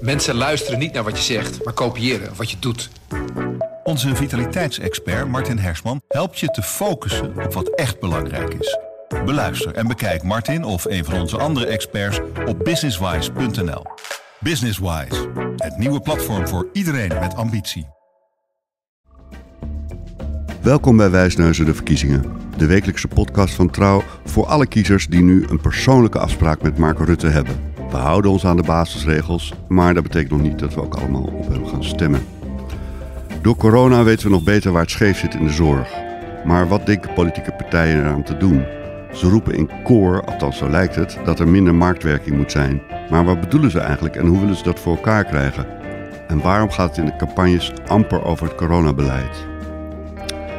Mensen luisteren niet naar wat je zegt, maar kopiëren wat je doet. Onze vitaliteitsexpert Martin Hersman helpt je te focussen op wat echt belangrijk is. Beluister en bekijk Martin of een van onze andere experts op businesswise.nl. Businesswise, het nieuwe platform voor iedereen met ambitie. Welkom bij Wijsneuzen de Verkiezingen, de wekelijkse podcast van Trouw voor alle kiezers die nu een persoonlijke afspraak met Mark Rutte hebben. We houden ons aan de basisregels, maar dat betekent nog niet dat we ook allemaal op hem gaan stemmen. Door corona weten we nog beter waar het scheef zit in de zorg. Maar wat denken politieke partijen eraan te doen? Ze roepen in koor, althans zo lijkt het, dat er minder marktwerking moet zijn. Maar wat bedoelen ze eigenlijk en hoe willen ze dat voor elkaar krijgen? En waarom gaat het in de campagnes amper over het coronabeleid?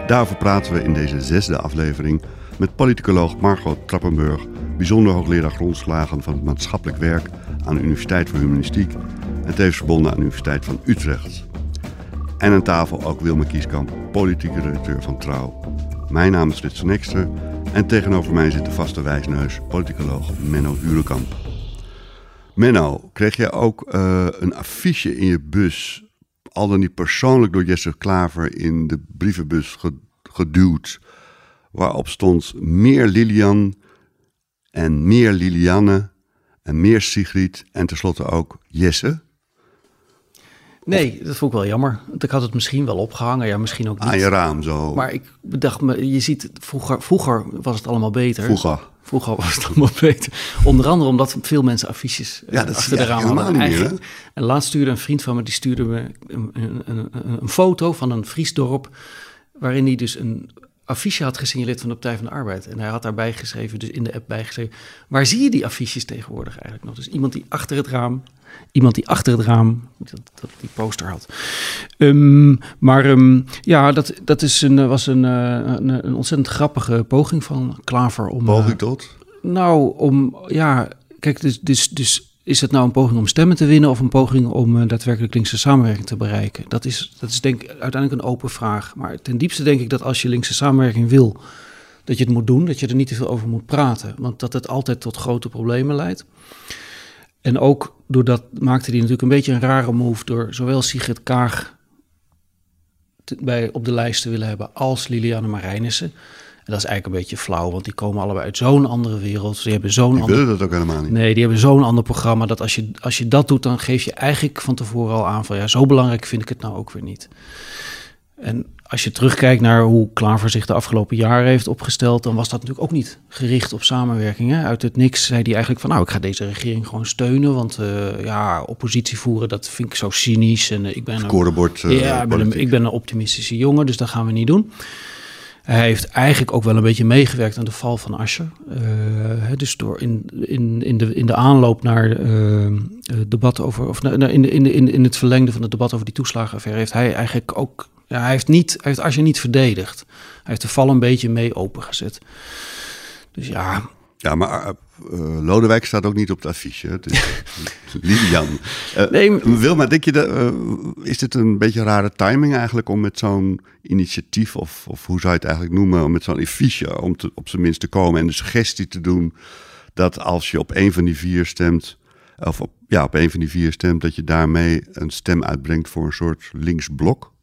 Daarover praten we in deze zesde aflevering met politicoloog Margot Trappenburg, bijzonder hoogleraar grondslagen van het maatschappelijk werk aan de Universiteit voor Humanistiek en tevens verbonden aan de Universiteit van Utrecht. En aan tafel ook Wilma Kieskamp, politieke redacteur van Trouw. Mijn naam is Frits Nekster en tegenover mij zit de vaste wijsneus, politicoloog Menno Hurekamp. Menno, kreeg jij ook uh, een affiche in je bus, al dan niet persoonlijk door Jesse Klaver in de brievenbus geduwd, waarop stond meer Lilian en meer Lilianne en meer Sigrid en tenslotte ook Jesse? Nee, dat vond ik wel jammer. Want ik had het misschien wel opgehangen, ja, misschien ook niet. Aan je raam zo. Maar ik bedacht me, je ziet, vroeger, vroeger was het allemaal beter. Vroeger. Vroeger was het allemaal beter. Onder andere omdat veel mensen affiches ja, dat achter is de helemaal hadden. meer? En laatst stuurde een vriend van me, die stuurde me een, een, een, een foto van een Friesdorp... waarin hij dus een affiche had gesignaleerd van de Partij van de Arbeid. En hij had daarbij geschreven, dus in de app bijgeschreven... waar zie je die affiches tegenwoordig eigenlijk nog? Dus iemand die achter het raam iemand die achter het raam dat, dat die poster had. Um, maar um, ja, dat, dat is een, was een, een, een, ontzettend grappige poging van Klaver om. Poging tot? Uh, nou, om ja, kijk, dus, dus, dus is het nou een poging om stemmen te winnen of een poging om uh, daadwerkelijk linkse samenwerking te bereiken? Dat is, dat is denk ik uiteindelijk een open vraag. Maar ten diepste denk ik dat als je linkse samenwerking wil, dat je het moet doen, dat je er niet te veel over moet praten, want dat het altijd tot grote problemen leidt. En ook doordat maakte hij natuurlijk een beetje een rare move door zowel Sigrid Kaag bij, op de lijst te willen hebben als Liliane Marijnissen. Dat is eigenlijk een beetje flauw, want die komen allebei uit zo'n andere wereld. Ze hebben zo'n Die ander... willen dat ook helemaal niet. Nee, die hebben zo'n ander programma dat als je, als je dat doet, dan geef je eigenlijk van tevoren al aan van ja, zo belangrijk vind ik het nou ook weer niet. En als je terugkijkt naar hoe Klaver zich de afgelopen jaren heeft opgesteld, dan was dat natuurlijk ook niet gericht op samenwerking. Hè? Uit het niks zei hij eigenlijk van nou, ik ga deze regering gewoon steunen, want uh, ja, oppositie voeren, dat vind ik zo cynisch. En uh, ik ben een. Uh, ja, ik ben, een, ik ben een optimistische jongen, dus dat gaan we niet doen. Hij heeft eigenlijk ook wel een beetje meegewerkt aan de val van Asscher. Uh, dus door in, in, in, de, in de aanloop naar uh, het debat over, of in, in, in, in het verlengde van het debat over die toeslagenaffaire, heeft hij eigenlijk ook ja, hij heeft, niet, heeft Asscher niet verdedigd. Hij heeft de val een beetje mee opengezet. Dus ja. Ja, maar uh, Lodewijk staat ook niet op het affiche. Dus, Lilian. Uh, nee, Wilma, denk je uh, is dit een beetje rare timing eigenlijk om met zo'n initiatief, of, of hoe zou je het eigenlijk noemen, om met zo'n affiche om te, op zijn minst te komen en de suggestie te doen dat als je op een van die vier stemt, of op, ja, op een van die vier stemt, dat je daarmee een stem uitbrengt voor een soort linksblok?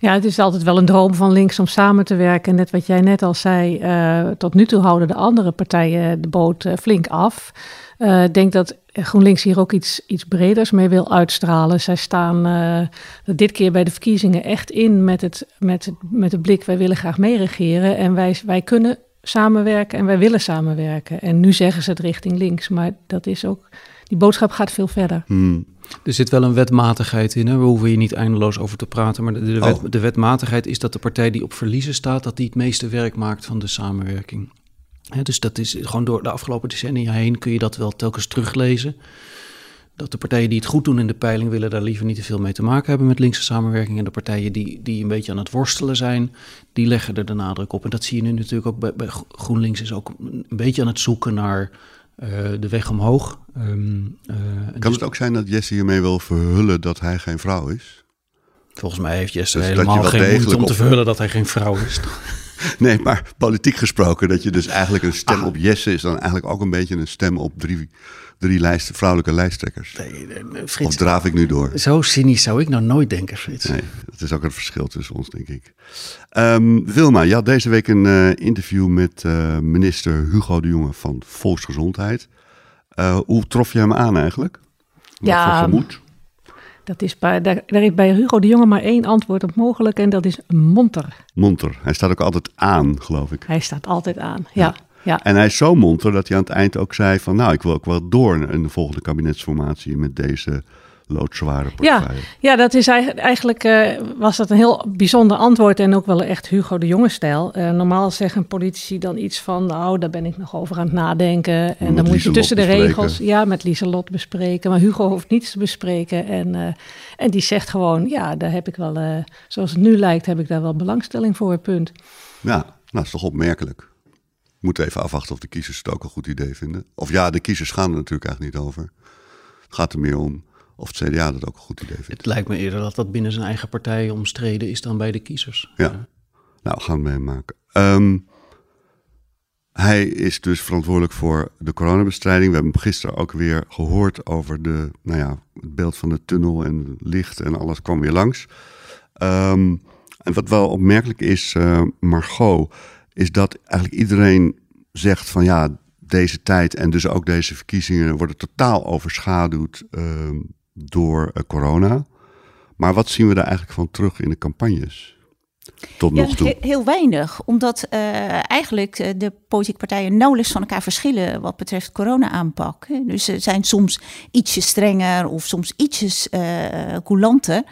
Ja, het is altijd wel een droom van links om samen te werken. Net wat jij net al zei, uh, tot nu toe houden de andere partijen de boot uh, flink af. Uh, ik denk dat GroenLinks hier ook iets, iets breders mee wil uitstralen. Zij staan dit keer bij de verkiezingen echt in met het, met, met de blik... wij willen graag meeregeren en wij, wij kunnen samenwerken en wij willen samenwerken. En nu zeggen ze het richting links, maar dat is ook... Die boodschap gaat veel verder. Hmm. Er zit wel een wetmatigheid in. Hè? We hoeven hier niet eindeloos over te praten. Maar de, de, wet, Oh. de wetmatigheid is dat de partij die op verliezen staat... dat die het meeste werk maakt van de samenwerking. Hè, dus dat is gewoon door de afgelopen decennia heen... kun je dat wel telkens teruglezen. Dat de partijen die het goed doen in de peiling... willen daar liever niet te veel mee te maken hebben met linkse samenwerking. En de partijen die, die een beetje aan het worstelen zijn... die leggen er de nadruk op. En dat zie je nu natuurlijk ook bij, bij GroenLinks... is ook een beetje aan het zoeken naar... Uh, de weg omhoog. Um, uh, kan dus het ook zijn dat Jesse hiermee wil verhullen dat hij geen vrouw is? Volgens mij heeft Jesse Dus helemaal geen moeite om te verhullen dat hij geen vrouw is. Nee, maar politiek gesproken, dat je dus eigenlijk een stem op Jesse is dan eigenlijk ook een beetje een stem op drie, drie lijst, vrouwelijke lijsttrekkers. Nee, nee, nee, Of Frits, draaf ik nu door? zo cynisch zou ik nou nooit denken, Frits. Nee, dat is ook een verschil tussen ons, denk ik. Ehm, Wilma, je had deze week een eh, interview met eh, minister Hugo de Jonge van Volksgezondheid. Eh, hoe trof je hem aan eigenlijk? Wat Ja, voor gemoed? Dat is bij, daar, daar is bij Hugo de Jonge maar één antwoord op mogelijk en dat is monter. Monter. Hij staat ook altijd aan, geloof ik. Hij staat altijd aan. Ja, ja. En hij is zo monter dat hij aan het eind ook zei van... nou, ik wil ook wel door in de volgende kabinetsformatie met deze loodzware Ja, portefeuille. ja, dat is eigenlijk, eh, was dat een heel bijzonder antwoord en ook wel echt Hugo de Jonge-stijl. Eh, normaal zeggen politici dan iets van, nou, daar ben ik nog over aan het nadenken. En dan moet je tussen de regels, ja, met Lieselot bespreken. Maar Hugo hoeft niets te bespreken. En, eh, en die zegt gewoon, ja, daar heb ik wel, zoals het nu lijkt, heb ik daar wel belangstelling voor, punt. Ja, nou, dat is toch opmerkelijk. Moeten even afwachten of de kiezers het ook een goed idee vinden. Of ja, de kiezers gaan er natuurlijk eigenlijk niet over. Het gaat er meer om of het CDA dat ook een goed idee vindt. Het lijkt me eerder dat dat binnen zijn eigen partij omstreden is dan bij de kiezers. Ja, nou, we gaan het meemaken. Ehm, hij is dus verantwoordelijk voor de coronabestrijding. We hebben gisteren ook weer gehoord over de, nou ja, het beeld van de tunnel en licht en alles kwam weer langs. Ehm, en wat wel opmerkelijk is, eh, Margot, is dat eigenlijk iedereen zegt van ja, deze tijd en dus ook deze verkiezingen worden totaal overschaduwd ehm, door eh, corona. Maar wat zien we daar eigenlijk van terug in de campagnes? Tot Ja, nog toe. he- heel weinig. Omdat eh, eigenlijk eh, de politieke partijen nauwelijks van elkaar verschillen wat betreft corona-aanpak. Dus ze zijn soms ietsje strenger of soms ietsjes eh coulanter.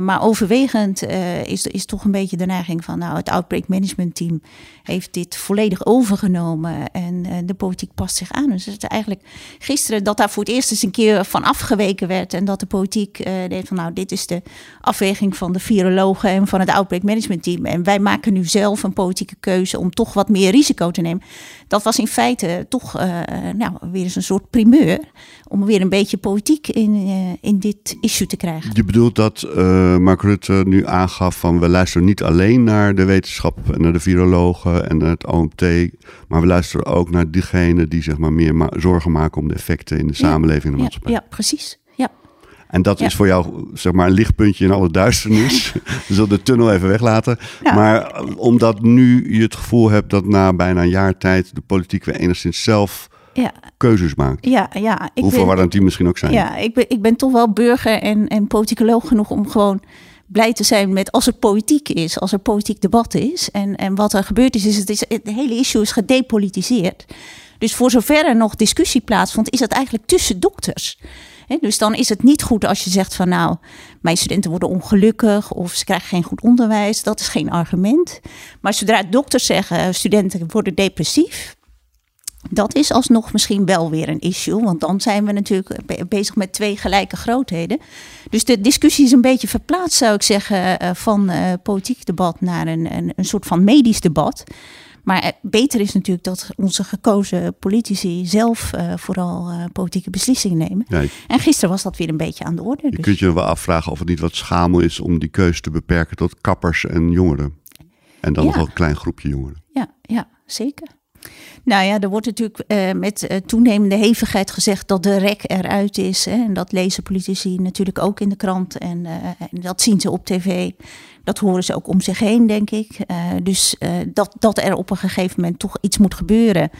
Maar overwegend eh, is, is toch een beetje de neiging van nou, het Outbreak Management Team heeft dit volledig overgenomen en eh, de politiek past zich aan. Dus het is eigenlijk gisteren dat daar voor het eerst eens een keer van afgeweken werd en dat de politiek eh, deed van nou, dit is de afweging van de virologen en van het Outbreak Management Team en wij maken nu zelf een politieke keuze om toch wat meer risico te nemen. Dat was in feite toch eh, nou, weer eens een soort primeur om weer een beetje politiek in, in dit issue te krijgen. Je bedoelt dat Mark Rutte nu aangaf van we luisteren niet alleen naar de wetenschap en naar de virologen en het OMT, maar we luisteren ook naar diegenen die zeg maar meer ma- zorgen maken om de effecten in de samenleving en de Ja, maatschappij. ja, precies. Ja. En dat Ja. is voor jou zeg maar een lichtpuntje in alle duisternis. We zullen de tunnel even weglaten. Ja. Maar eh, omdat nu je het gevoel hebt dat na bijna een jaar tijd de politiek weer enigszins zelf Ja, keuzes maakt. ja, ja. Ik Hoe ben- verwarrend die misschien ook zijn. Ja, ik ben, ik ben toch wel burger en, en politicoloog genoeg om gewoon blij te zijn met als er politiek is, als er politiek debat is. En, en wat er gebeurd is, is het, is het hele issue is gedepolitiseerd. Dus voor zover er nog discussie plaatsvond, is dat eigenlijk tussen dokters. Hè, dus dan is het niet goed als je zegt van nou, mijn studenten worden ongelukkig of ze krijgen geen goed onderwijs. Dat is geen argument. Maar zodra dokters zeggen studenten worden depressief, dat is alsnog misschien wel weer een issue, want dan zijn we natuurlijk be- bezig met twee gelijke grootheden. Dus de discussie is een beetje verplaatst, zou ik zeggen, eh, van eh, politiek debat naar een, een, een soort van medisch debat. Maar eh, beter is natuurlijk dat onze gekozen politici zelf vooral politieke beslissingen nemen. Ja, En gisteren was dat weer een beetje aan de orde. je Dus. kunt je wel afvragen of het niet wat schamel is om die keuze te beperken tot kappers en jongeren. En dan Ja. nog wel een klein groepje jongeren. Ja, ja, zeker. Nou ja, er wordt natuurlijk eh, met eh, toenemende hevigheid gezegd dat de rek eruit is. Hè, en dat lezen politici natuurlijk ook in de krant. En, eh, en dat zien ze op tv. Dat horen ze ook om zich heen, denk ik. Dus dat, dat er op een gegeven moment toch iets moet gebeuren.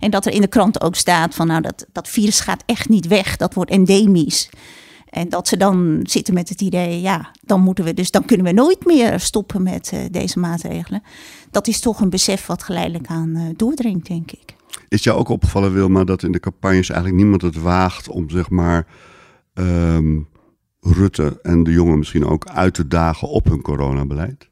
En dat er in de krant ook staat van nou, dat, dat virus gaat echt niet weg. Dat wordt endemisch. En dat ze dan zitten met het idee, ja, dan moeten we dus, dan kunnen we nooit meer stoppen met eh, deze maatregelen. Dat is toch een besef wat geleidelijk aan eh, doordringt, denk ik. Is jou ook opgevallen, Wilma, dat in de campagnes eigenlijk niemand het waagt om zeg maar ehm, Rutte en de jongen misschien ook uit te dagen op hun coronabeleid?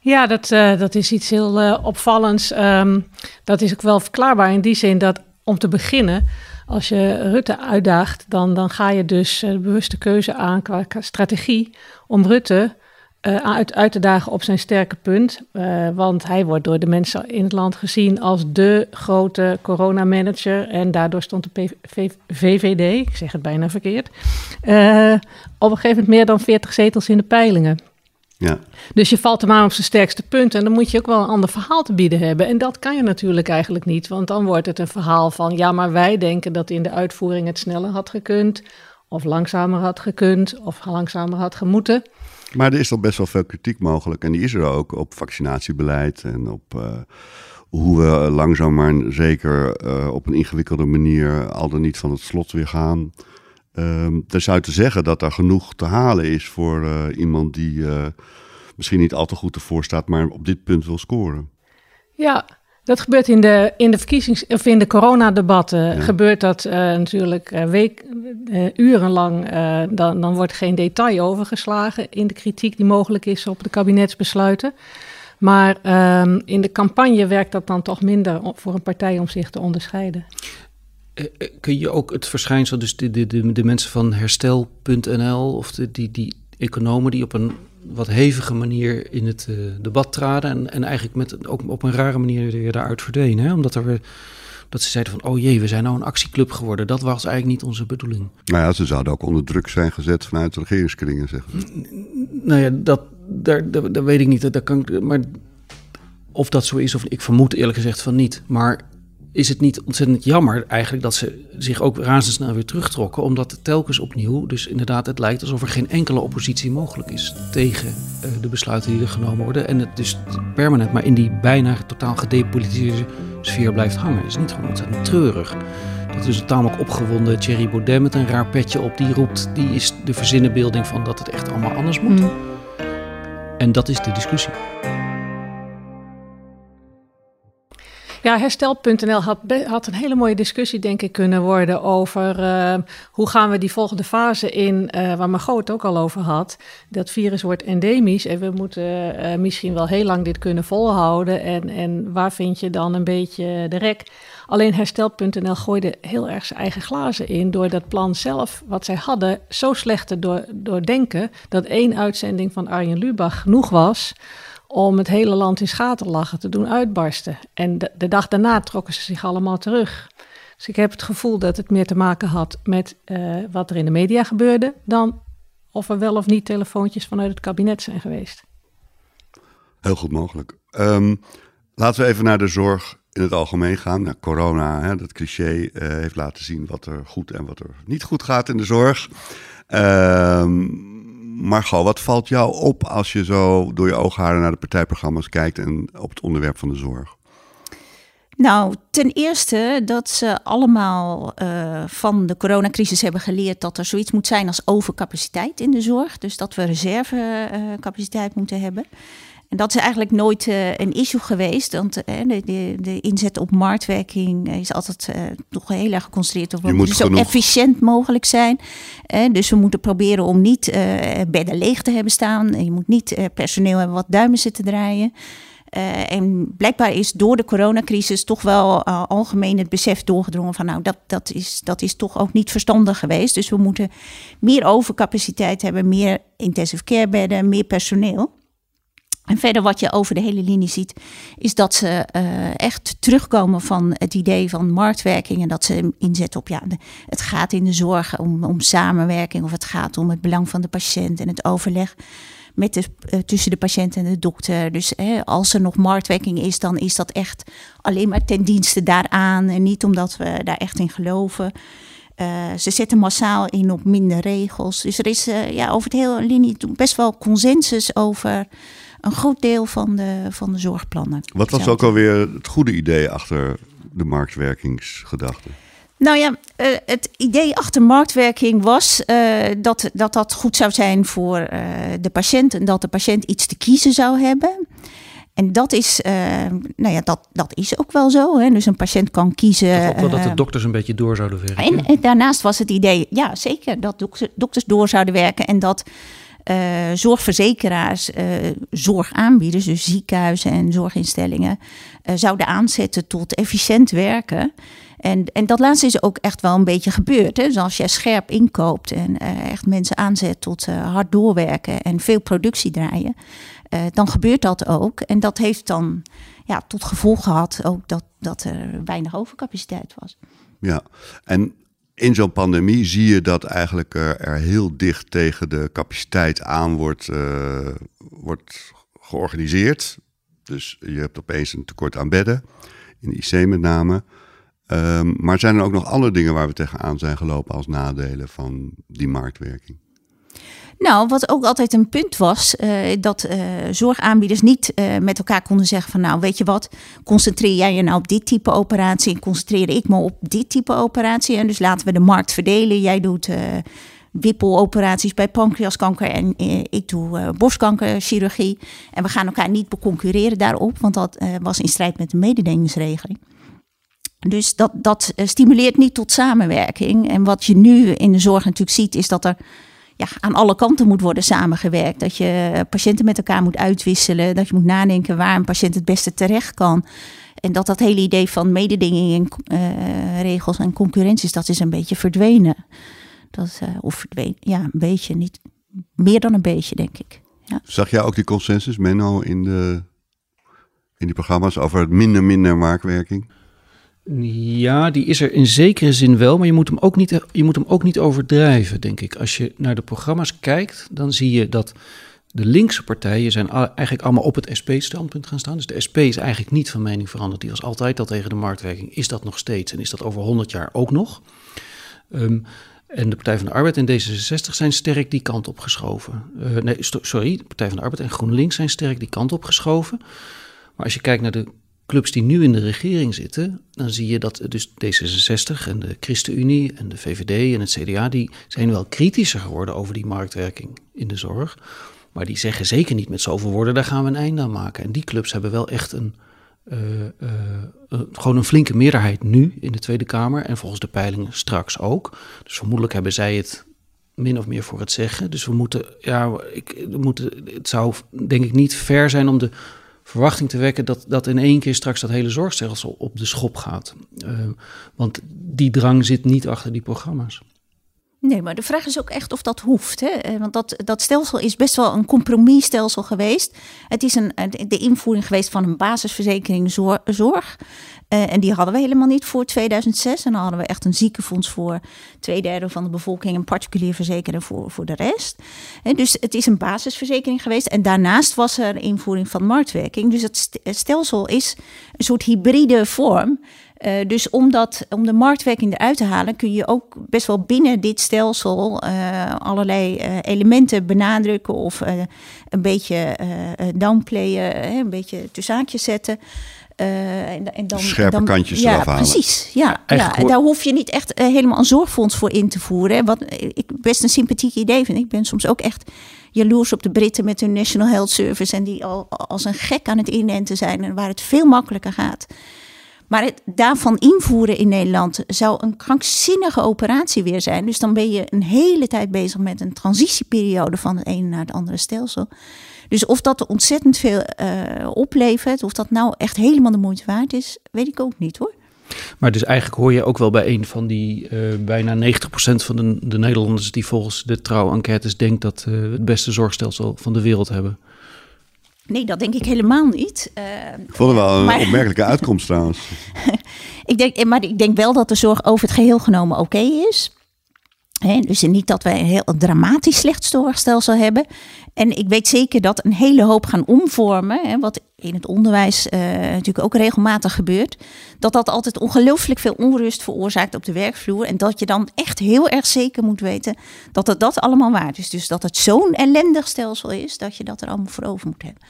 Ja, dat, eh, dat is iets heel opvallends. Ehm, dat is ook wel verklaarbaar in die zin dat om te beginnen, als je Rutte uitdaagt, dan, dan ga je dus eh, de bewuste keuze aan qua, strategie om Rutte eh, uit, uit te dagen op zijn sterke punt. Eh, want hij wordt door de mensen in het land gezien als de grote coronamanager. En daardoor stond de PV VVD, ik zeg het bijna verkeerd, op een gegeven moment meer dan 40 zetels in de peilingen. Ja. Dus je valt hem aan op zijn sterkste punt en dan moet je ook wel een ander verhaal te bieden hebben. En dat kan je natuurlijk eigenlijk niet, want dan wordt het een verhaal van ja, maar wij denken dat in de uitvoering het sneller had gekund, of langzamer had gekund, of langzamer had gemoeten. Maar er is toch best wel veel kritiek mogelijk. En die is er ook op vaccinatiebeleid en op uh, hoe we langzaam maar zeker uh, op een ingewikkelde manier al dan niet van het slot weer gaan. Um, dan zou je te zeggen dat er genoeg te halen is voor uh, iemand die uh, misschien niet al te goed ervoor staat, maar op dit punt wil scoren. Ja, dat gebeurt in de, in de verkiezings- of in de coronadebatten. Ja. Gebeurt dat uh, natuurlijk week, urenlang. dan, dan wordt geen detail overgeslagen in de kritiek die mogelijk is op de kabinetsbesluiten. Maar um, in de campagne werkt dat dan toch minder voor een partij om zich te onderscheiden. Kun je ook het verschijnsel, dus de, de, de, de mensen van herstel.nl of de, die, die economen die op een wat hevige manier in het uh, debat traden en, en eigenlijk met, ook op een rare manier weer daaruit verdwenen. Hè? Omdat er weer, dat ze zeiden van, oh jee, we zijn nou een actieclub geworden. Dat was eigenlijk niet onze bedoeling. Nou ja, ze zouden ook onder druk zijn gezet vanuit de regeringskringen, zeggen ze. Nou ja, dat, daar, daar, daar weet ik niet. Dat kan, maar of dat zo is, of ik vermoed eerlijk gezegd van niet. Maar is het niet ontzettend jammer eigenlijk dat ze zich ook razendsnel weer terugtrokken, omdat telkens opnieuw, dus inderdaad, het lijkt alsof er geen enkele oppositie mogelijk is tegen uh, de besluiten die er genomen worden. En het dus permanent maar in die bijna totaal gedepolitiseerde sfeer blijft hangen. Het is niet gewoon ontzettend treurig. Dat is een tamelijk opgewonden Thierry Baudet met een raar petje op, die roept, die is de verzinnenbeelding van dat het echt allemaal anders moet. Mm. En dat is de discussie. Ja, herstel.nl had, had een hele mooie discussie, denk ik, kunnen worden over uh, hoe gaan we die volgende fase in, uh, waar Margot het ook al over had. Dat virus wordt endemisch en we moeten uh, misschien wel heel lang dit kunnen volhouden. En, en waar vind je dan een beetje de rek? Alleen herstel.nl gooide heel erg zijn eigen glazen in door dat plan zelf, wat zij hadden, zo slecht te door, doordenken dat één uitzending van Arjen Lubach genoeg was om het hele land in schaterlachen te doen uitbarsten. En de, de, dag daarna trokken ze zich allemaal terug. Dus ik heb het gevoel dat het meer te maken had met uh, wat er in de media gebeurde, dan of er wel of niet telefoontjes vanuit het kabinet zijn geweest. Heel goed mogelijk. Um, laten we even naar de zorg in het algemeen gaan. Nou, corona, hè, dat cliché, uh, heeft laten zien wat er goed en wat er niet goed gaat in de zorg. Um, Margot, wat valt jou op als je zo door je oogharen naar de partijprogramma's kijkt en op het onderwerp van de zorg? Nou, ten eerste dat ze allemaal uh, van de coronacrisis hebben geleerd dat er zoiets moet zijn als overcapaciteit in de zorg. Dus dat we reservecapaciteit moeten hebben. En dat is eigenlijk nooit uh, een issue geweest. Want de, de, de, inzet op marktwerking is altijd uh, toch heel erg geconcentreerd op moeten zo efficiënt mogelijk zijn. dus we moeten proberen om niet bedden leeg te hebben staan. Je moet niet personeel hebben wat duimen zitten draaien. en blijkbaar is door de coronacrisis toch wel algemeen het besef doorgedrongen van nou dat, dat, is, dat is toch ook niet verstandig geweest. Dus we moeten meer overcapaciteit hebben, meer intensive care bedden, meer personeel. En verder wat je over de hele linie ziet, is dat ze uh, echt terugkomen van het idee van marktwerking. En dat ze inzetten op, ja, de, het gaat in de zorg om, om samenwerking of het gaat om het belang van de patiënt en het overleg met de, uh, tussen de patiënt en de dokter. Dus hè, als er nog marktwerking is, dan is dat echt alleen maar ten dienste daaraan. En niet omdat we daar echt in geloven. Uh, ze zetten massaal in op minder regels. Dus er is ja, over het hele linie best wel consensus over een groot deel van de, van de zorgplannen. Wat was ook alweer het goede idee achter de marktwerkingsgedachte? Nou ja, uh, het idee achter marktwerking was uh, dat, dat dat goed zou zijn voor uh, de patiënt en dat de patiënt iets te kiezen zou hebben. En dat is, nou ja, dat, dat is ook wel zo. Hè? Dus een patiënt kan kiezen. Ook wel dat de dokters een beetje door zouden werken. En, en daarnaast was het idee, ja zeker, dat dokters door zouden werken en dat uh, zorgverzekeraars uh, zorg aanbieden, dus ziekenhuizen en zorginstellingen, uh, zouden aanzetten tot efficiënt werken. En, en dat laatste is ook echt wel een beetje gebeurd. Hè? Dus als je scherp inkoopt en echt mensen aanzet tot hard doorwerken en veel productie draaien, dan gebeurt dat ook. En dat heeft dan ja, tot gevolg gehad ook dat, dat er weinig overcapaciteit was. Ja, en in zo'n pandemie zie je dat eigenlijk er heel dicht tegen de capaciteit aan wordt, uh, wordt georganiseerd. Dus je hebt opeens een tekort aan bedden, in de IC met name. Um, maar zijn er ook nog andere dingen waar we tegenaan zijn gelopen als nadelen van die marktwerking? Nou, wat ook altijd een punt was, uh, dat uh, zorgaanbieders niet uh, met elkaar konden zeggen van nou weet je wat, concentreer jij je nou op dit type operatie en concentreer ik me op dit type operatie. En dus laten we de markt verdelen. Jij doet wippeloperaties bij pancreaskanker en ik doe borstkankerchirurgie. En we gaan elkaar niet beconcurreren daarop, want dat was in strijd met de mededingingsregeling. Dus dat, dat stimuleert niet tot samenwerking. En wat je nu in de zorg natuurlijk ziet, is dat er ja, aan alle kanten moet worden samengewerkt. Dat je patiënten met elkaar moet uitwisselen. Dat je moet nadenken waar een patiënt het beste terecht kan. En dat dat hele idee van mededinging en uh, regels en concurrenties, dat is een beetje verdwenen. Dat, uh, of verdwenen, ja, een beetje, niet meer dan een beetje, denk ik. Ja. Zag jij ook die consensus, Menno, in, de, in die programma's over minder, minder marktwerking? Ja, die is er in zekere zin wel, maar je moet hem ook niet, je moet hem ook niet overdrijven, denk ik. Als je naar de programma's kijkt, dan zie je dat de linkse partijen zijn eigenlijk allemaal op het SP-standpunt gaan staan. Dus de SP is eigenlijk niet van mening veranderd. Die was altijd al tegen de marktwerking. Is dat nog steeds en is dat over 100 jaar ook nog? Um, en de Partij van de Arbeid en D66 zijn sterk die kant op geschoven. Uh, nee, sorry, de Partij van de Arbeid en GroenLinks zijn sterk die kant op geschoven. Maar als je kijkt naar de clubs die nu in de regering zitten, dan zie je dat dus D66 en de ChristenUnie en de VVD en het CDA, die zijn wel kritischer geworden over die marktwerking in de zorg. Maar die zeggen zeker niet met zoveel woorden, daar gaan we een einde aan maken. En die clubs hebben wel echt een, uh, uh, gewoon een flinke meerderheid nu in de Tweede Kamer en volgens de peilingen straks ook. Dus vermoedelijk hebben zij het min of meer voor het zeggen. Dus we moeten, ja, ik, moeten, het zou denk ik niet ver zijn om de verwachting te wekken dat, dat in één keer straks dat hele zorgstelsel op de schop gaat. Uh, want die drang zit niet achter die programma's. Nee, maar de vraag is ook echt of dat hoeft. Hè? Eh, want dat, dat stelsel is best wel een compromisstelsel geweest. Het is een, de invoering geweest van een basisverzekering zorg. Uh, en die hadden we helemaal niet voor 2006. En dan hadden we echt een ziekenfonds voor twee derde van de bevolking. Een particulier verzekeren voor, voor de rest. En dus het is een basisverzekering geweest. En daarnaast was er invoering van marktwerking. Dus het stelsel is een soort hybride vorm. Uh, dus om, dat, om de marktwerking eruit te halen, kun je ook best wel binnen dit stelsel uh, allerlei uh, elementen benadrukken of een beetje downplayen, een beetje tussen haakjes zetten. en, en dan, Scherpe dan, kantjes ja, eraf halen. Precies, ja, ja. En daar hoef je niet echt helemaal een zorgfonds voor in te voeren. Wat ik best een sympathiek idee vind. Ik ben soms ook echt jaloers op de Britten met hun National Health Service. En die al als een gek aan het inenten zijn en waar het veel makkelijker gaat. Maar het daarvan invoeren in Nederland zou een krankzinnige operatie weer zijn. Dus dan ben je een hele tijd bezig met een transitieperiode van het ene naar het andere stelsel. Dus of dat ontzettend veel uh, oplevert, of dat nou echt helemaal de moeite waard is, weet ik ook niet hoor. Maar dus eigenlijk hoor je ook wel bij een van die uh, bijna 90% van de, de, Nederlanders die volgens de trouw-enquêtes denkt dat uh, het beste zorgstelsel van de wereld hebben. Nee, dat denk ik helemaal niet. Uh, ik vond het wel een maar, opmerkelijke uitkomst trouwens. ik denk, maar ik denk wel dat de zorg over het geheel genomen oké okay is. He, dus niet dat wij een heel dramatisch slecht zorgstelsel hebben. En ik weet zeker dat een hele hoop gaan omvormen, wat in het onderwijs uh, natuurlijk ook regelmatig gebeurt, dat dat altijd ongelooflijk veel onrust veroorzaakt op de werkvloer. En dat je dan echt heel erg zeker moet weten dat het dat allemaal waard is. Dus dat het zo'n ellendig stelsel is, dat je dat er allemaal voor over moet hebben.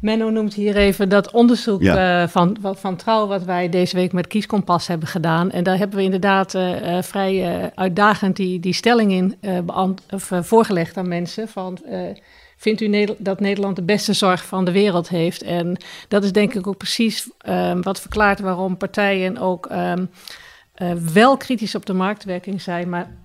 Menno noemt hier even dat onderzoek ja. uh, van, van Trouw, wat wij deze week met Kieskompas hebben gedaan. En daar hebben we inderdaad uh, uh, vrij uitdagend die, die stelling in of, voorgelegd aan mensen. Van, vindt u dat Nederland de beste zorg van de wereld heeft? En dat is denk ik ook precies ehm, wat verklaart waarom partijen ook um, wel kritisch op de marktwerking zijn, maar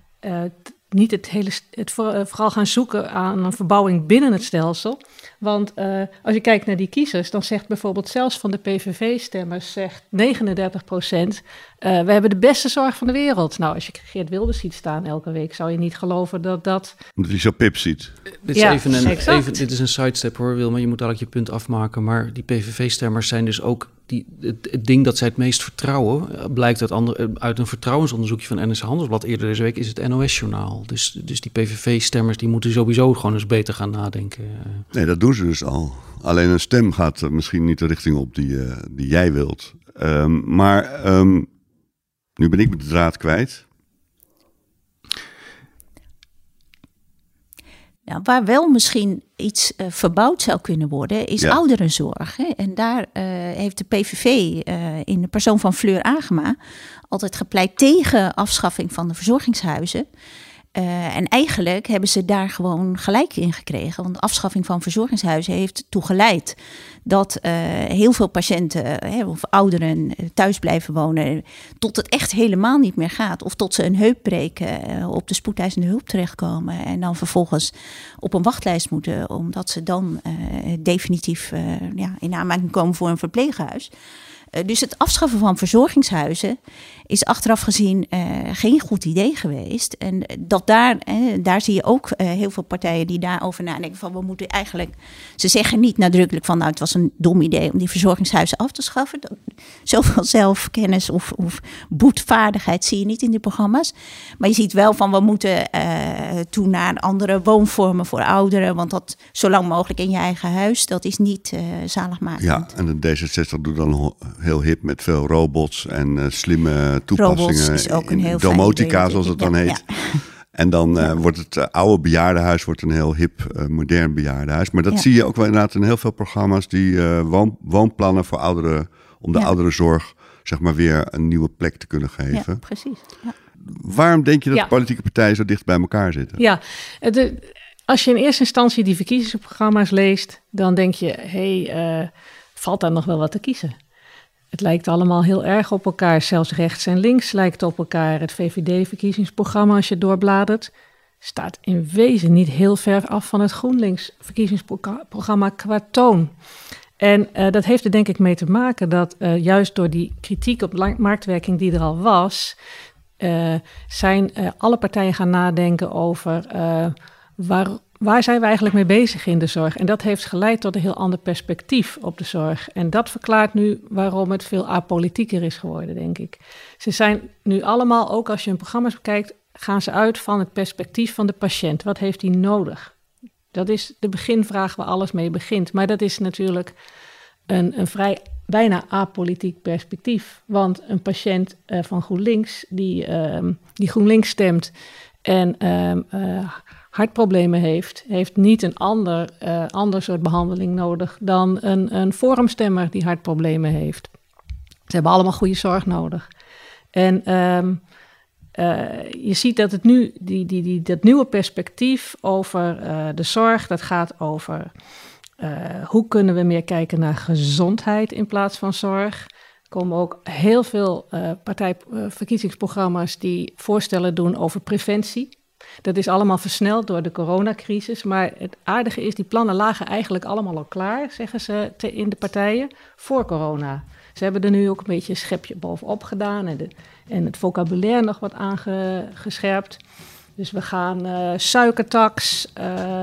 niet het hele, het vooral gaan zoeken aan een verbouwing binnen het stelsel. Want uh, als je kijkt naar die kiezers, dan zegt bijvoorbeeld zelfs van de PVV-stemmers, zegt 39 procent, uh, we hebben de beste zorg van de wereld. Nou, als je Geert Wilders ziet staan elke week, zou je niet geloven dat dat... Omdat hij zo pip ziet. Dit is, ja, even een, even, dit is een sidestep hoor, Wilma, je moet eigenlijk je punt afmaken. Maar die PVV-stemmers zijn dus ook die, het, ding dat zij het meest vertrouwen, eh, blijkt eh, uit een vertrouwensonderzoekje van NS Handelsblad eerder deze week, is het NOS-journaal. Dus, dus die PVV-stemmers die moeten sowieso gewoon eens beter gaan nadenken. Nee, dat doen ze dus al. Alleen een stem gaat misschien niet de richting op die, die jij wilt. Ehm, maar ehm, nu ben ik de draad kwijt. Nou, waar wel misschien iets uh, verbouwd zou kunnen worden, is ouderenzorg. Hè? En daar uh, heeft de PVV uh, eh, in de persoon van Fleur Agema altijd gepleit tegen afschaffing van de verzorgingshuizen. Uh, en eigenlijk hebben ze daar gewoon gelijk in gekregen. Want de afschaffing van verzorgingshuizen heeft toegeleid dat uh, heel veel patiënten uh, of ouderen thuis blijven wonen. Tot het echt helemaal niet meer gaat. Of tot ze een heup breken, op de spoedeisende hulp terechtkomen. En dan vervolgens op een wachtlijst moeten, omdat ze dan definitief ja, in aanmerking komen voor een verpleeghuis. Dus het afschaffen van verzorgingshuizen is achteraf gezien uh, geen goed idee geweest. En dat daar, eh, daar zie je ook heel veel partijen die daarover nadenken van we moeten eigenlijk, ze zeggen niet nadrukkelijk van nou het was een dom idee om die verzorgingshuizen af te schaffen. Dat, zoveel zelfkennis of, of boetvaardigheid zie je niet in die programma's. Maar je ziet wel van we moeten toe naar andere woonvormen voor ouderen, want dat zo lang mogelijk in je eigen huis, dat is niet zaligmakend. Ja, en de D66 doet dan heel hip met veel robots en slimme toepassingen. is ook een heel domotica, zoals het dan heet. En dan uh, wordt het uh, oude bejaardenhuis wordt een heel hip, uh, modern bejaardenhuis. Maar dat zie je ook wel inderdaad in heel veel programma's die woon, woonplannen voor ouderen, om de ja. ouderenzorg zeg maar weer een nieuwe plek te kunnen geven. Ja, precies. Waarom denk je dat de politieke partijen zo dicht bij elkaar zitten? Ja, de, als je in eerste instantie die verkiezingsprogramma's leest, dan denk je, hé, hey, valt daar nog wel wat te kiezen? Het lijkt allemaal heel erg op elkaar. Zelfs rechts en links lijkt op elkaar. Het VVD-verkiezingsprogramma, als je doorbladert, staat in wezen niet heel ver af van het GroenLinks-verkiezingsprogramma qua toon. En uh, dat heeft er denk ik mee te maken dat uh, juist door die kritiek op marktwerking die er al was, uh, zijn alle partijen gaan nadenken over waar, waar zijn we eigenlijk mee bezig in de zorg? En dat heeft geleid tot een heel ander perspectief op de zorg. En dat verklaart nu waarom het veel apolitieker is geworden, denk ik. Ze zijn nu allemaal, ook als je hun programma's bekijkt, gaan ze uit van het perspectief van de patiënt. Wat heeft hij nodig? Dat is de beginvraag waar alles mee begint. Maar dat is natuurlijk een, een vrij bijna apolitiek perspectief. Want een patiënt uh, van GroenLinks, die, uh, die GroenLinks stemt en uh, hartproblemen heeft, heeft niet een ander, uh, ander soort behandeling nodig dan een, een forumstemmer die hartproblemen heeft. Ze hebben allemaal goede zorg nodig. En um, uh, je ziet dat het nu, die, die, die, dat nieuwe perspectief over uh, de zorg, dat gaat over hoe kunnen we meer kijken naar gezondheid in plaats van zorg. Komen ook heel veel partijverkiezingsprogramma's die voorstellen doen over preventie. Dat is allemaal versneld door de coronacrisis. Maar het aardige is, die plannen lagen eigenlijk allemaal al klaar, zeggen ze in de partijen, voor corona. Ze hebben er nu ook een beetje een schepje bovenop gedaan en, de, en het vocabulaire nog wat aangescherpt. Dus we gaan uh, suikertax,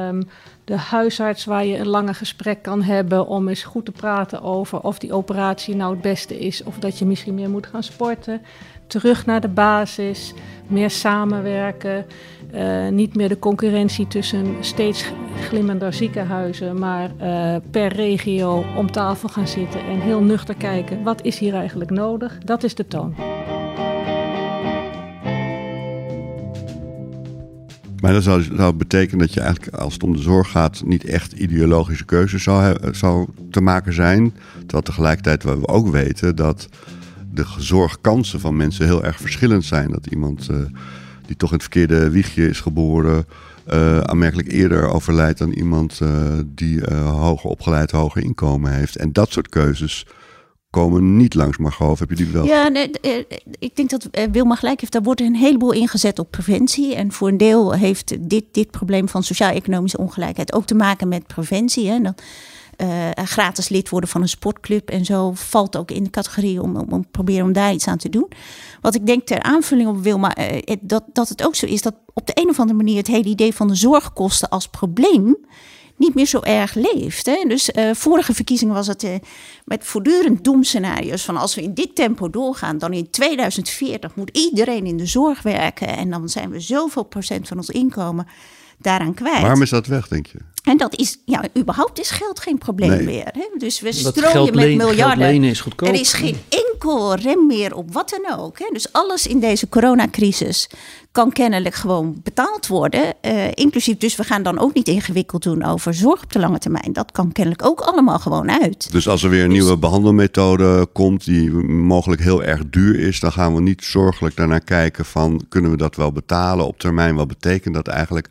um, de huisarts waar je een lange gesprek kan hebben om eens goed te praten over of die operatie nou het beste is of dat je misschien meer moet gaan sporten. Terug naar de basis, meer samenwerken. Uh, niet meer de concurrentie tussen steeds glimmender ziekenhuizen, maar uh, per regio om tafel gaan zitten en heel nuchter kijken wat is hier eigenlijk nodig. Dat is de toon. Maar dat zou, zou betekenen dat je eigenlijk, als het om de zorg gaat, niet echt ideologische keuzes zou, te maken zijn. Terwijl tegelijkertijd we ook weten dat de zorgkansen van mensen heel erg verschillend zijn. Dat iemand uh, die toch in het verkeerde wiegje is geboren, uh, aanmerkelijk eerder overlijdt dan iemand uh, die hoger opgeleid, hoger inkomen heeft. En dat soort keuzes komen niet langs Margot. Heb je die wel? Ja, nee, ik denk dat Wilma gelijk heeft. Daar wordt een heleboel ingezet op preventie. En voor een deel heeft dit, dit probleem van sociaal-economische ongelijkheid ook te maken met preventie. Hè. Dan, uh, gratis lid worden van een sportclub en zo valt ook in de categorie om, om, om proberen om daar iets aan te doen. Wat ik denk ter aanvulling op wil, maar uh, dat, dat het ook zo is dat op de een of andere manier het hele idee van de zorgkosten als probleem niet meer zo erg leeft. Hè? Dus uh, vorige verkiezingen was het met voortdurend doemscenario's van als we in dit tempo doorgaan, dan in 2040 moet iedereen in de zorg werken en dan zijn we zoveel procent van ons inkomen daaraan kwijt. Waarom is dat weg, denk je? En dat is, ja, überhaupt is geld geen probleem Nee. meer. Hè? Dus we Dat strooien met miljarden. lenen is goedkoop. Er is geen enkel rem meer op wat dan ook. Hè? Dus alles in deze coronacrisis kan kennelijk gewoon betaald worden. eh, inclusief, dus we gaan dan ook niet ingewikkeld doen over zorg op de lange termijn. Dat kan kennelijk ook allemaal gewoon uit. Dus als er weer een Dus- nieuwe behandelmethode komt die mogelijk heel erg duur is, dan gaan we niet zorgelijk daarnaar kijken van kunnen we dat wel betalen op termijn? Wat betekent dat eigenlijk?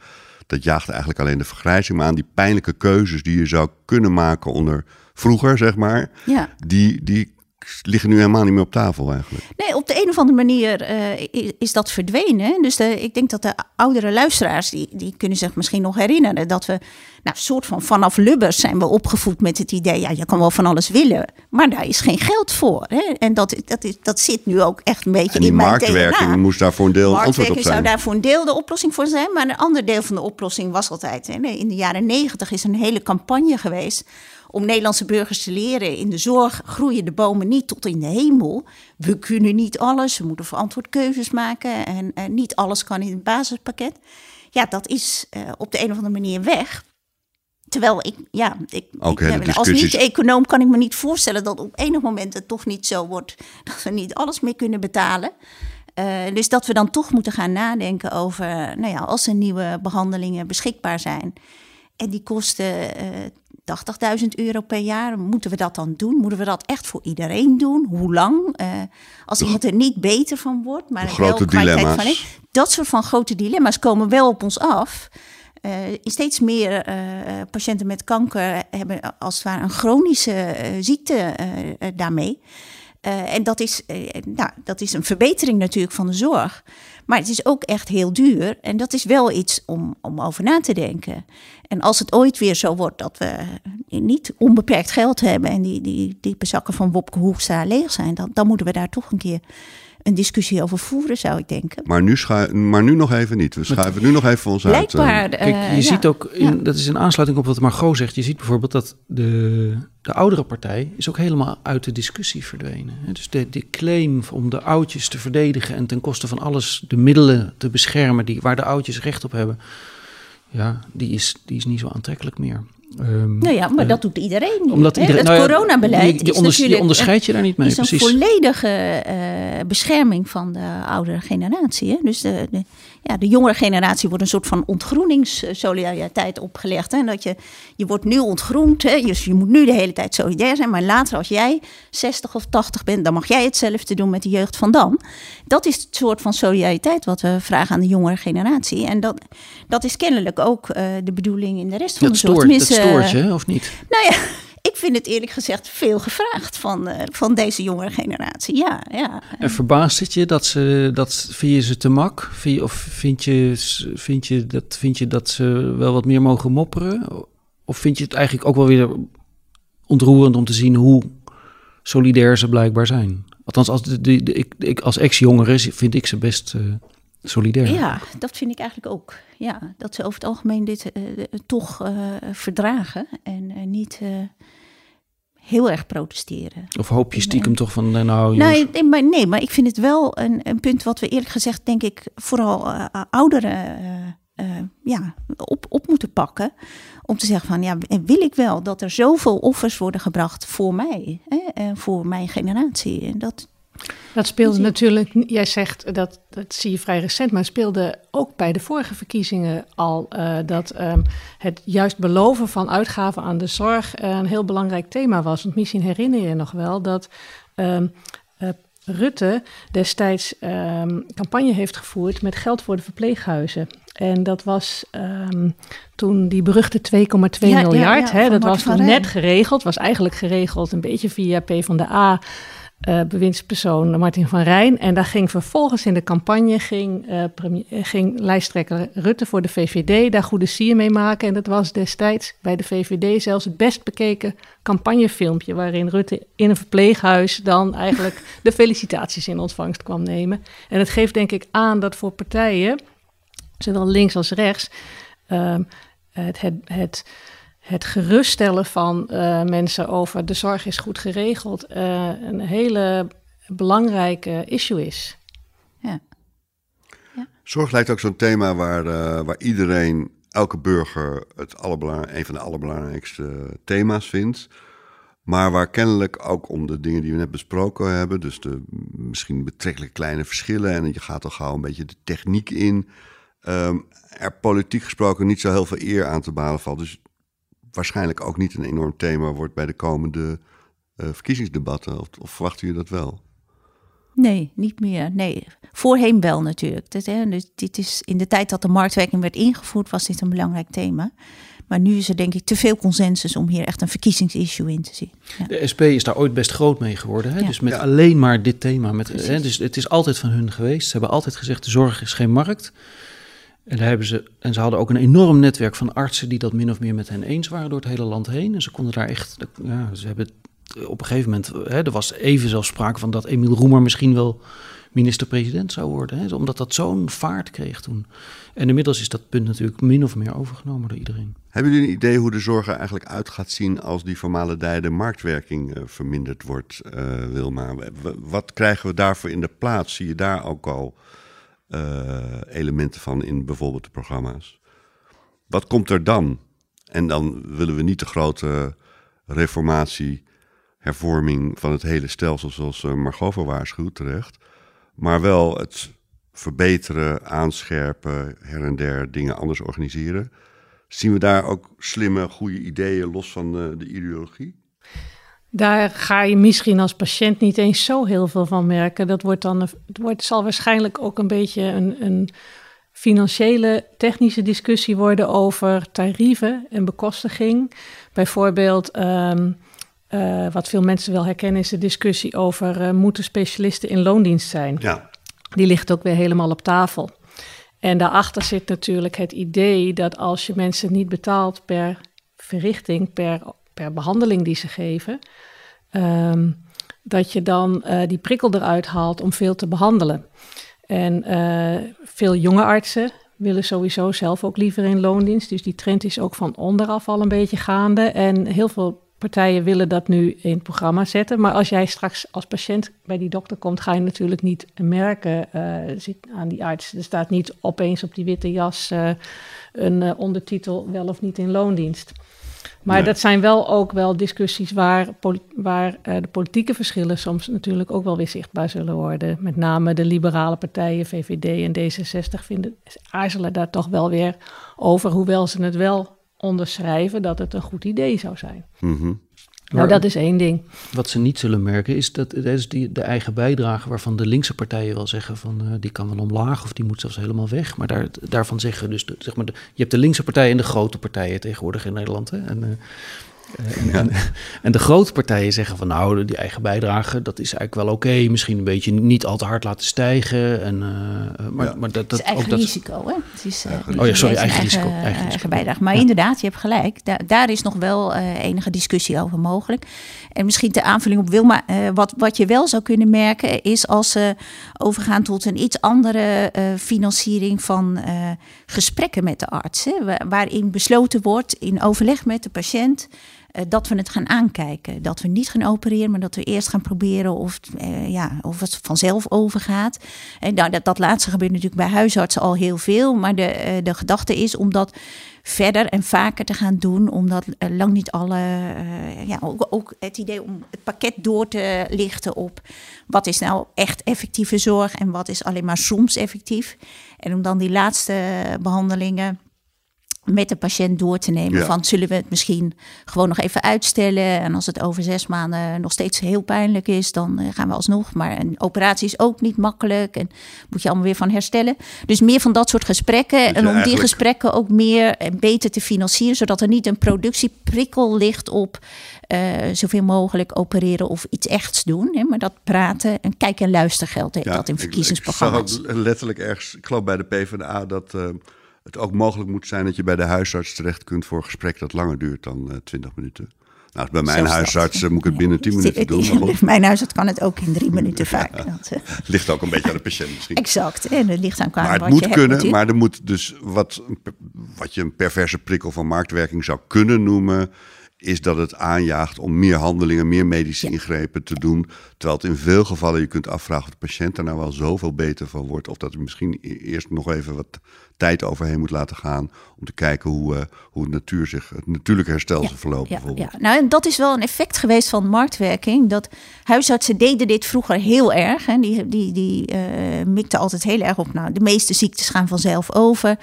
Dat jaagt eigenlijk alleen de vergrijzing, maar aan die pijnlijke keuzes die je zou kunnen maken onder vroeger, zeg maar, Ja. die, die liggen nu helemaal niet meer op tafel eigenlijk. Nee, op de een of andere manier eh, is dat verdwenen. Dus de, ik denk dat de oudere luisteraars, die, die kunnen zich misschien nog herinneren dat we, nou, soort van vanaf Lubbers zijn we opgevoed met het idee, ja, je kan wel van alles willen, maar daar is geen geld voor. Hè. En dat, dat, is, dat zit nu ook echt een beetje En die in mijn marktwerking DNA. moest daar voor een deel een antwoord op Marktwerking zou zijn. daar voor een deel de oplossing voor zijn. Maar een ander deel van de oplossing was altijd. Hè, in de jaren negentig is een hele campagne geweest. Om Nederlandse burgers te leren. in de zorg groeien de bomen niet tot in de hemel. We kunnen niet alles. We moeten verantwoord keuzes maken. En, en niet alles kan in het basispakket. Ja, dat is eh, op de een of andere manier weg. Terwijl ik, ja, ik, Ook ik- als niet-econoom kan ik me niet voorstellen dat op enig moment het toch niet zo wordt dat we niet alles meer kunnen betalen. Eh, dus dat we dan toch moeten gaan nadenken over, nou ja, als er nieuwe behandelingen beschikbaar zijn en die kosten eh 80.000 euro per jaar, moeten we dat dan doen? Moeten we dat echt voor iedereen doen? Hoe lang? Eh, als iemand er niet beter van wordt, maar wel grote dilemma's. van. Dat soort van grote dilemma's komen wel op ons af. Eh, steeds meer eh, patiënten met kanker hebben als het ware een chronische ziekte daarmee. En dat is, nou, dat is een verbetering natuurlijk van de zorg. Maar het is ook echt heel duur. En dat is wel iets om, om over na te denken. En als het ooit weer zo wordt dat we niet onbeperkt geld hebben... en die, die diepe zakken van Wopke Hoekstra leeg zijn... Dan, dan moeten we daar toch een keer een discussie over voeren, zou ik denken. Maar nu, schu- maar nu nog even niet. We schuiven nu nog even voor ons uit. eh. Blijkbaar... Kijk, eh, je ja. ziet ook, in, Ja. dat is in aansluiting op wat Margot zegt, je ziet bijvoorbeeld dat de, de oudere partij is ook helemaal uit de discussie verdwenen. Dus de, de claim om de oudjes te verdedigen en ten koste van alles de middelen te beschermen die, waar de oudjes recht op hebben, ja, die is, die is niet zo aantrekkelijk meer. Ehm, Nou ja, maar eh, dat doet iedereen. nu, omdat iedereen, het nou ja, coronabeleid die, die, is onders- natuurlijk onderscheid je daar niet mee, is een precies. volledige eh, bescherming van de oudere generatie. Hè? Dus de, de, ja, de jongere generatie wordt een soort van ontgroeningssolidariteit opgelegd. Hè? Dat je, je wordt nu ontgroend, hè? Dus je moet nu de hele tijd solidair zijn. Maar later als jij 60 of 80 bent, dan mag jij hetzelfde doen met de jeugd van dan. Dat is het soort van solidariteit wat we vragen aan de jongere generatie. En dat, dat is kennelijk ook eh, de bedoeling in de rest van Dat de zorg. stoort, dat stoort je, hè, of niet? nou ja, ik vind het eerlijk gezegd veel gevraagd van, eh, van deze jongere generatie. Ja, ja. En verbaast het je dat ze dat vind je ze te mak? Vind je, of vind je, vind, je dat, vind je dat ze wel wat meer mogen mopperen? Of vind je het eigenlijk ook wel weer ontroerend om te zien hoe solidair ze blijkbaar zijn? Althans, als, de, de, ik, ik, als ex-jongere vind ik ze best eh, solidair. Ja, dat vind ik eigenlijk ook. Ja, dat ze over het algemeen dit eh, eh, toch eh, verdragen en niet heel erg protesteren. Of hoop je stiekem toch van, nou, Nee, nee, maar, nee, maar ik vind het wel een, een punt wat we eerlijk gezegd, denk ik, vooral ouderen ja, op, op moeten pakken. Om te zeggen van, ja, en wil ik wel dat er zoveel offers worden gebracht voor mij hè, en voor mijn generatie. En dat, Dat speelde natuurlijk, jij zegt dat, dat zie je vrij recent, maar speelde ook bij de vorige verkiezingen al eh, dat ehm, het juist beloven van uitgaven aan de zorg eh, een heel belangrijk thema was. Want misschien herinner je je nog wel dat ehm, eh, Rutte destijds ehm, campagne heeft gevoerd met geld voor de verpleeghuizen. En dat was toen die beruchte 2,2 Ja, ja, miljard. ja, hè, van dat was van toen net geregeld. Was eigenlijk geregeld een beetje via PvdA eh bewindspersoon Martin van Rijn. En daar ging vervolgens in de campagne ging, eh, ging lijsttrekker Rutte voor de VVD daar goede sier mee maken. En dat was destijds bij de VVD zelfs het best bekeken campagnefilmpje... waarin Rutte in een verpleeghuis dan eigenlijk de felicitaties in ontvangst kwam nemen. En het geeft denk ik aan dat voor partijen, zowel links als rechts... ehm, het, het het geruststellen van uh, mensen over de zorg is goed geregeld uh, een hele belangrijke issue is. Ja. ja. Zorg lijkt ook zo'n thema waar, uh, waar iedereen, elke burger, het een van de allerbelangrijkste thema's vindt. Maar waar kennelijk ook om de dingen die we net besproken hebben, dus de misschien betrekkelijk kleine verschillen, en je gaat al gauw een beetje de techniek in, um, er politiek gesproken niet zo heel veel eer aan te balen valt. Dus waarschijnlijk ook niet een enorm thema wordt bij de komende uh, verkiezingsdebatten. Of, of verwachten jullie dat wel? Nee, niet meer. Nee, voorheen wel natuurlijk. Dat, hè, dus dit is, in de tijd dat de marktwerking werd ingevoerd, was dit een belangrijk thema. Maar nu is er denk ik te veel consensus om hier echt een verkiezingsissue in te zien. Ja. De SP is daar ooit best groot mee geworden. Hè? Ja. Dus met alleen maar dit thema. Met, hè? Dus het is altijd van hun geweest. Ze hebben altijd gezegd, de zorg is geen markt. En, daar hebben ze, en ze hadden ook een enorm netwerk van artsen die dat min of meer met hen eens waren door het hele land heen. En ze konden daar echt, ja, ze hebben op een gegeven moment, hè, er was even zelfs sprake van dat Emiel Roemer misschien wel minister-president zou worden. Hè, omdat dat zo'n vaart kreeg toen. En inmiddels is dat punt natuurlijk min of meer overgenomen door iedereen. Hebben jullie een idee hoe de zorg er eigenlijk uit gaat zien als die formale marktwerking uh, verminderd wordt, uh, Wilma? Wat krijgen we daarvoor in de plaats? Zie je daar ook al elementen van in bijvoorbeeld de programma's? Wat komt er dan? En dan willen we niet de grote reformatie, hervorming van het hele stelsel zoals Margot voor waarschuwt terecht. Maar wel het verbeteren, aanscherpen, her en der dingen anders organiseren. Zien we daar ook slimme, goede ideeën los van de, de ideologie? Daar ga je misschien als patiënt niet eens zo heel veel van merken. Dat wordt dan, het wordt, zal waarschijnlijk ook een beetje een, een financiële, technische discussie worden over tarieven en bekostiging. Bijvoorbeeld, um, uh, wat veel mensen wel herkennen, is de discussie over uh, moeten specialisten in loondienst zijn. Ja. Die ligt ook weer helemaal op tafel. En daarachter zit natuurlijk het idee dat als je mensen niet betaalt per verrichting, per, per behandeling die ze geven, um, dat je dan uh, die prikkel eruit haalt om veel te behandelen. En uh, veel jonge artsen willen sowieso zelf ook liever in loondienst. Dus die trend is ook van onderaf al een beetje gaande. En heel veel partijen willen dat nu in het programma zetten. Maar als jij straks als patiënt bij die dokter komt, ga je natuurlijk niet merken uh, aan die arts. Er staat niet opeens op die witte jas een ondertitel wel of niet in loondienst. Maar nee. dat zijn wel ook wel discussies waar, waar de politieke verschillen soms natuurlijk ook wel weer zichtbaar zullen worden. Met name de liberale partijen, VVD en D66, vinden, aarzelen daar toch wel weer over, hoewel ze het wel onderschrijven dat het een goed idee zou zijn. Mm -hmm. Nou, dat is één ding. Wat ze niet zullen merken is dat dat is die, de eigen bijdrage waarvan de linkse partijen wel zeggen van uh, die kan wel omlaag of die moet zelfs helemaal weg. Maar daar, daarvan zeggen dus, de, zeg maar, de, je hebt de linkse partijen en de grote partijen tegenwoordig in Nederland. Hè? En, uh, en, ja. en, en, de grote partijen zeggen van nou, die eigen bijdrage, dat is eigenlijk wel oké. Okay. Misschien een beetje niet al te hard laten stijgen. En, uh, maar, ja. maar dat, dat, het is eigen ook risico, hè? Het is, uh, oh ja, sorry, eigen, risico. Eigen, eigen, bijdrage. Maar ja. inderdaad, je hebt gelijk. Da daar is nog wel uh, enige discussie over mogelijk. En misschien ter aanvulling op Wilma, wat, wat je wel zou kunnen merken, is als ze overgaan tot een iets andere financiering van gesprekken met de arts. Hè? Waarin besloten wordt in overleg met de patiënt dat we het gaan aankijken. Dat we niet gaan opereren, maar dat we eerst gaan proberen of, uh, ja, of het vanzelf overgaat. En nou, dat, dat laatste gebeurt natuurlijk bij huisartsen al heel veel. Maar de, uh, de gedachte is om dat verder en vaker te gaan doen. Omdat lang niet alle. ja, ook, ook het idee om het pakket door te lichten op wat is nou echt effectieve zorg en wat is alleen maar soms effectief. En om dan die laatste behandelingen met de patiënt door te nemen. Ja. Van zullen we het misschien gewoon nog even uitstellen. En als het over zes maanden nog steeds heel pijnlijk is, dan gaan we alsnog. Maar een operatie is ook niet makkelijk. En moet je allemaal weer van herstellen. Dus meer van dat soort gesprekken. en om eigenlijk... die gesprekken ook meer en beter te financieren. Zodat er niet een productieprikkel ligt op uh, zoveel mogelijk opereren of iets echts doen. Hè, maar dat praten en kijk- en luistergeld heet ja, dat in verkiezingsprogramma's. Ik zag ook letterlijk ergens, ik geloof bij de PvdA, dat... Uh, het ook mogelijk moet zijn dat je bij de huisarts terecht kunt voor een gesprek dat langer duurt dan uh, 20 minuten. Nou, bij mijn Zelfs huisarts dat. moet ik het binnen 10 minuten doen. Maar mijn huisarts kan het ook in drie minuten vaak. Ja, dat, uh... ligt ook een beetje aan de patiënt misschien. Exact, en het ligt aan qua Maar het moet kunnen, maar er moet dus wat, wat je een perverse prikkel van marktwerking zou kunnen noemen, is dat het aanjaagt om meer handelingen, meer medische ingrepen te doen. Terwijl het in veel gevallen je kunt afvragen of de patiënt er nou wel zoveel beter van wordt. Of dat er misschien e- eerst nog even wat tijd overheen moet laten gaan. Om te kijken hoe, uh, hoe het, natuur zich, het natuurlijke herstel verloopt. Ja, bijvoorbeeld. ja. Nou, en dat is wel een effect geweest van marktwerking. Dat huisartsen deden dit vroeger heel erg. Hè. Die, die, die uh, mikten altijd heel erg op. Nou, de meeste ziektes gaan vanzelf over.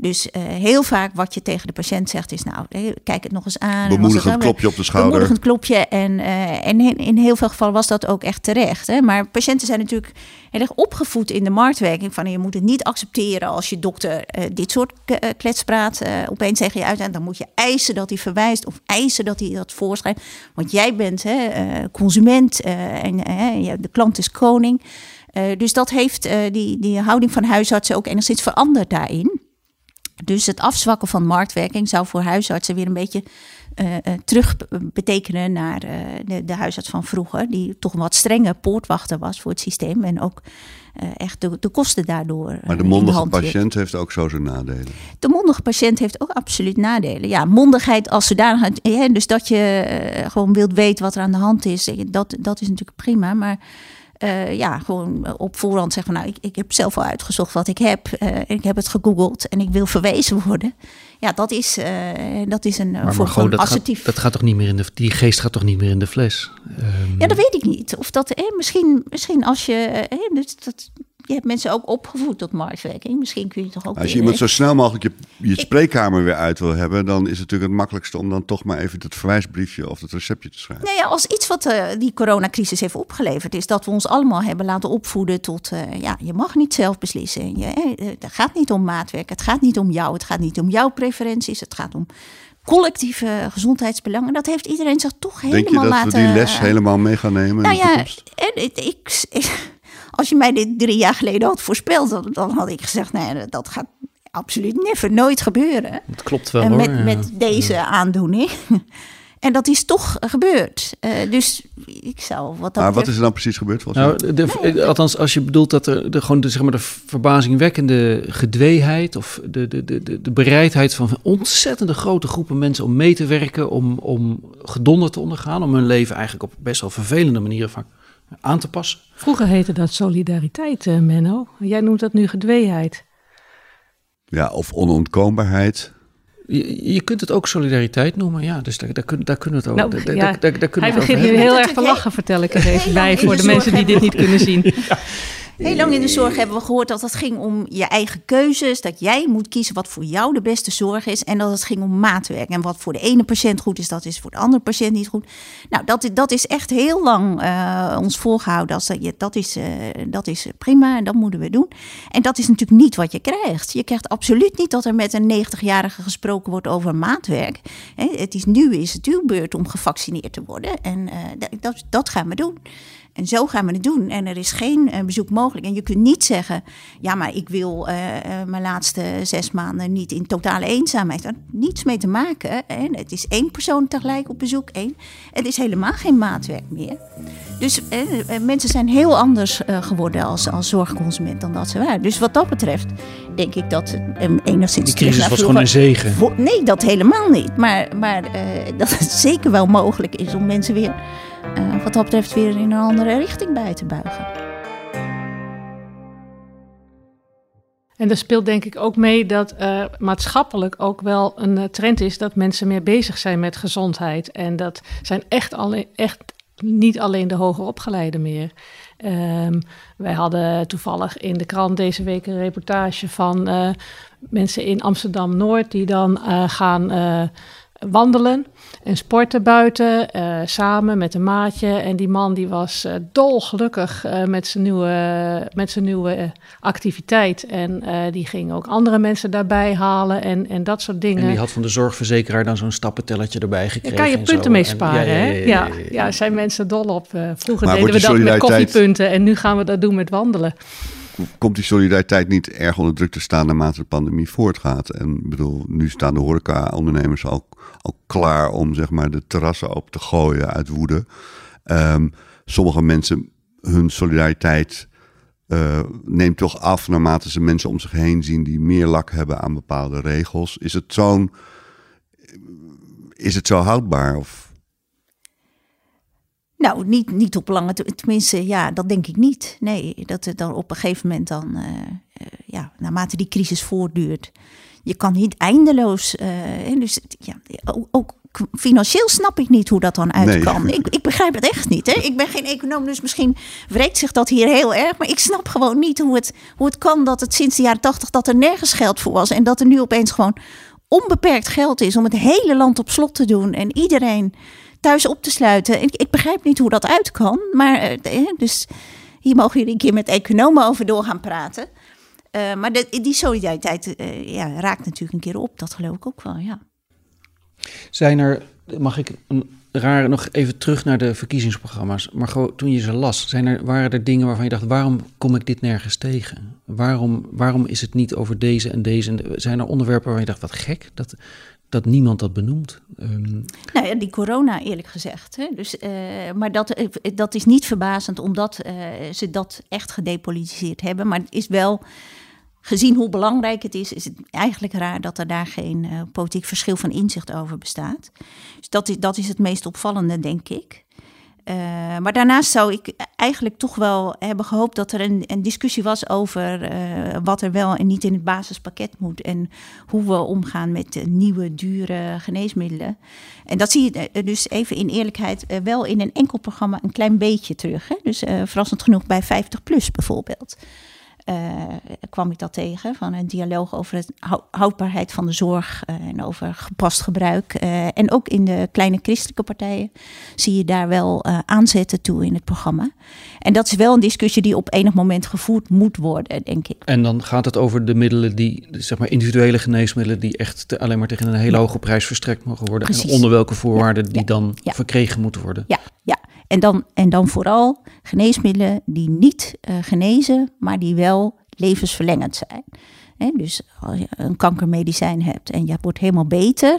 Dus uh, heel vaak wat je tegen de patiënt zegt is, nou, kijk het nog eens aan. Bemoedigend klopje op de schouder. Bemoedigend klopje. En, uh, en in, in, heel veel gevallen was dat ook echt terecht. Hè? Maar patiënten zijn natuurlijk heel erg opgevoed in de marktwerking. Van je moet het niet accepteren als je dokter uh, dit soort kletspraat opeens tegen je uit. En dan moet je eisen dat hij verwijst of eisen dat hij dat voorschrijft. Want jij bent hè, consument en de klant is koning. dus dat heeft die, die houding van huisartsen ook enigszins veranderd daarin. Dus het afzwakken van marktwerking zou voor huisartsen weer een beetje uh, terug betekenen naar uh, de, de, huisarts van vroeger, die toch een wat strenge poortwachter was voor het systeem en ook echt de, de, kosten daardoor. Maar de mondige patiënt heeft ook zo zijn nadelen. De mondige patiënt heeft ook absoluut nadelen. Ja, mondigheid als zodanig, dus dat je gewoon wilt weten wat er aan de hand is, dat, dat is natuurlijk prima, maar. Uh, ja, gewoon op voorhand zeggen van nou, ik, ik heb zelf al uitgezocht wat ik heb. Uh, ik heb het gegoogeld en ik wil verwezen worden. Ja, dat is, uh, dat is een maar, maar gewoon, dat assertief. Gaat, dat gaat toch niet meer in de, die geest gaat toch niet meer in de fles? Um... Ja, dat weet ik niet. Of dat, eh, misschien, misschien als je, eh, dus dat, je hebt mensen ook opgevoed tot marktwerking. Misschien kun je toch ook. Als je iemand zo snel mogelijk je, je spreekkamer weer uit wil hebben, dan is het natuurlijk het makkelijkste om dan toch maar even het verwijsbriefje of het receptje te schrijven. Nou ja, als iets wat uh, die coronacrisis heeft opgeleverd, is dat we ons allemaal hebben laten opvoeden tot, uh, ja, je mag niet zelf beslissen. Je, eh, het gaat niet om maatwerk, het gaat niet om jou, het gaat niet om jouw preferenties, het gaat om collectieve gezondheidsbelangen. Dat heeft iedereen zich toch helemaal laten... Denk je dat laten, we die les helemaal mee gaan nemen nou ja, ik, ik, ik, als je mij dit drie jaar geleden had voorspeld, dan, dan had ik gezegd, nee, dat gaat absoluut never, nooit gebeuren. Het klopt wel en hoor. met, met deze ja. aandoening. En dat is toch gebeurd. Uh, dus ik zou wat dat Maar wat is er dan precies gebeurd? Nou, de, de, althans, als je bedoelt dat er de, gewoon de, zeg maar de verbazingwekkende gedweeheid of de, de, de, de bereidheid van ontzettende grote groepen mensen om mee te werken, om, om gedonder te ondergaan, om hun leven eigenlijk op best wel vervelende manieren vaak aan te passen. Vroeger heette dat solidariteit, uh, Menno. Jij noemt dat nu gedweeheid. Ja, of onontkoombaarheid. Je, je, kunt het ook solidariteit noemen, ja. Dus daar, daar, kun, daar kunnen we het ook. Nou, daar, ja, daar, daar, kunnen hij begint nu over heel erg te lachen, vertel ik er even bij, voor de, de mensen die dit niet kunnen zien. ja. Heel lang in de zorg hebben we gehoord dat het ging om je eigen keuzes. Dat jij moet kiezen wat voor jou de beste zorg is. En dat het ging om maatwerk. En wat voor de ene patiënt goed is, dat is voor de andere patiënt niet goed. Nou, dat, dat is echt heel lang uh, ons voorgehouden. Als dat, dat, is, uh, dat is prima en dat moeten we doen. En dat is natuurlijk niet wat je krijgt. Je krijgt absoluut niet dat er met een 90-jarige gesproken wordt over maatwerk. He, het is nu is het uw beurt om gevaccineerd te worden. En uh, dat, dat gaan we doen. En zo gaan we het doen. En er is geen uh, bezoek mogelijk. En je kunt niet zeggen: ja, maar ik wil uh, uh, mijn laatste zes maanden niet in totale eenzaamheid. Heeft niets mee te maken. En het is één persoon tegelijk op bezoek. Één. Het is helemaal geen maatwerk meer. Dus mensen zijn heel anders geworden als, als zorgconsument dan dat ze waren. Dus wat dat betreft denk ik dat um, enigszins. Die crisis was gewoon een zegen. Nee, dat helemaal niet. Maar, maar dat het zeker wel mogelijk is om mensen weer. Uh, wat dat betreft weer in een andere richting bij te buigen. En er speelt denk ik ook mee dat uh, maatschappelijk ook wel een uh, trend is dat mensen meer bezig zijn met gezondheid. En dat zijn echt, alleen, echt niet alleen de hoger opgeleiden meer. Um, wij hadden toevallig in de krant deze week een reportage van uh, mensen in Amsterdam Noord die dan gaan wandelen en sporten buiten, uh, samen met een maatje. En die man die was uh, dolgelukkig uh, met zijn nieuwe, met zijn nieuwe activiteit. En die ging ook andere mensen daarbij halen en, en dat soort dingen. En die had van de zorgverzekeraar dan zo'n stappentellertje erbij gekregen. Daar kan je punten zo. mee sparen, en, hè? Ja, ja, ja, ja, zijn mensen dol op. vroeger maar deden we dat met koffiepunten en nu gaan we dat doen met wandelen komt die solidariteit niet erg onder druk te staan naarmate de pandemie voortgaat? En bedoel, nu staan de horeca-ondernemers al, al klaar om zeg maar de terrassen open te gooien uit woede. Um, sommige mensen, hun solidariteit uh, neemt toch af naarmate ze mensen om zich heen zien die meer lak hebben aan bepaalde regels. Is het zo'n. Is het zo houdbaar? Of? Nou, niet, niet op lange Tenminste, ja, dat denk ik niet. Nee, dat het dan op een gegeven moment dan. Uh, ja, naarmate die crisis voortduurt. Je kan niet eindeloos. dus ja, ook financieel snap ik niet hoe dat dan uit kan. Ik, ik begrijp het echt niet. Hè? Ik ben geen econoom, dus misschien wreekt zich dat hier heel erg. Maar ik snap gewoon niet hoe het, hoe het kan dat het sinds de jaren tachtig dat er nergens geld voor was. En dat er nu opeens gewoon onbeperkt geld is om het hele land op slot te doen. En iedereen thuis op te sluiten. Ik, ik begrijp niet hoe dat uit kan. Maar eh, dus hier mogen jullie een keer met economen over door gaan praten. Uh, maar de, die solidariteit uh, ja, raakt natuurlijk een keer op. Dat geloof ik ook wel, ja. Zijn er, mag ik een raar nog even terug naar de verkiezingsprogramma's. Maar gewoon toen je ze las, zijn er, waren er dingen waarvan je dacht: waarom kom ik dit nergens tegen? Waarom, waarom is het niet over deze en deze? Zijn er onderwerpen waarvan je dacht: wat gek dat, dat niemand dat benoemt? Um... Nou ja, die corona, eerlijk gezegd. Hè? Dus, uh, maar dat, eh, dat is niet verbazend, omdat uh, ze dat echt gedepolitiseerd hebben. Maar het is wel gezien hoe belangrijk het is, is het eigenlijk raar dat er daar geen politiek verschil van inzicht over bestaat. Dus dat is, dat is het meest opvallende, denk ik. Uh, maar daarnaast zou ik eigenlijk toch wel hebben gehoopt dat er een, een discussie was over uh, wat er wel en niet in het basispakket moet. En hoe we omgaan met nieuwe, dure geneesmiddelen. En dat zie je dus even in eerlijkheid wel in een enkel programma een klein beetje terug. Hè? Dus verrassend genoeg bij 50 plus bijvoorbeeld. Uh, kwam ik dat tegen. Van een dialoog over de houdbaarheid van de zorg uh, en over gepast gebruik. Uh, en ook in de kleine christelijke partijen zie je daar wel aanzetten toe in het programma. En dat is wel een discussie die op enig moment gevoerd moet worden, denk ik. En dan gaat het over de middelen die, zeg maar individuele geneesmiddelen, die echt te, alleen maar tegen een hele hoge prijs verstrekt mogen worden. Precies. En onder welke voorwaarden die dan verkregen moeten worden. Ja, ja. En dan, en dan vooral geneesmiddelen die niet uh, genezen, maar die wel levensverlengend zijn. dus als je een kankermedicijn hebt en je wordt helemaal beter,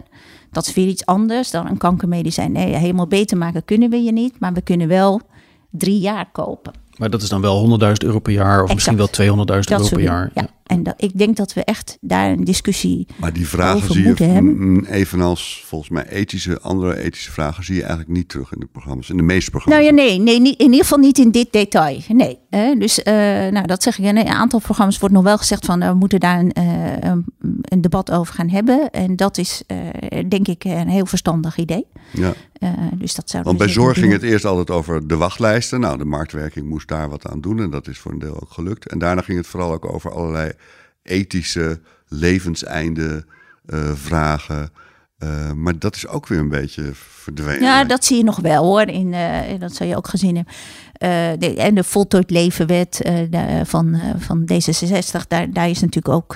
dat is weer iets anders dan een kankermedicijn. Nee, helemaal beter maken kunnen we je niet, maar we kunnen wel drie jaar kopen. Maar dat is dan wel 100.000 euro per jaar of misschien wel 200.000 euro per jaar. Ja. En dat, ik denk dat we echt daar een discussie Maar die vragen zie je, hebben. evenals volgens mij ethische, andere ethische vragen, zie je eigenlijk niet terug in de programma's, in de meeste programma's. Nou ja, nee, nee in ieder geval niet in dit detail. Nee. Hè? Dus uh, nou, dat zeg ik. In een aantal programma's wordt nog wel gezegd van uh, we moeten daar een, uh, een, debat over gaan hebben. En dat is denk ik een heel verstandig idee. Ja. dus dat zou Want bij zorg ging het eerst altijd over de wachtlijsten. Nou, de marktwerking moest daar wat aan doen en dat is voor een deel ook gelukt. En daarna ging het vooral ook over allerlei ethische levenseinde uh, vragen. Uh, maar dat is ook weer een beetje verdwenen. Ja, dat zie je nog wel hoor. In, uh, dat zou je ook gezien hebben. Uh, de, en de voltooid levenwet van, van D66, daar, daar is natuurlijk ook,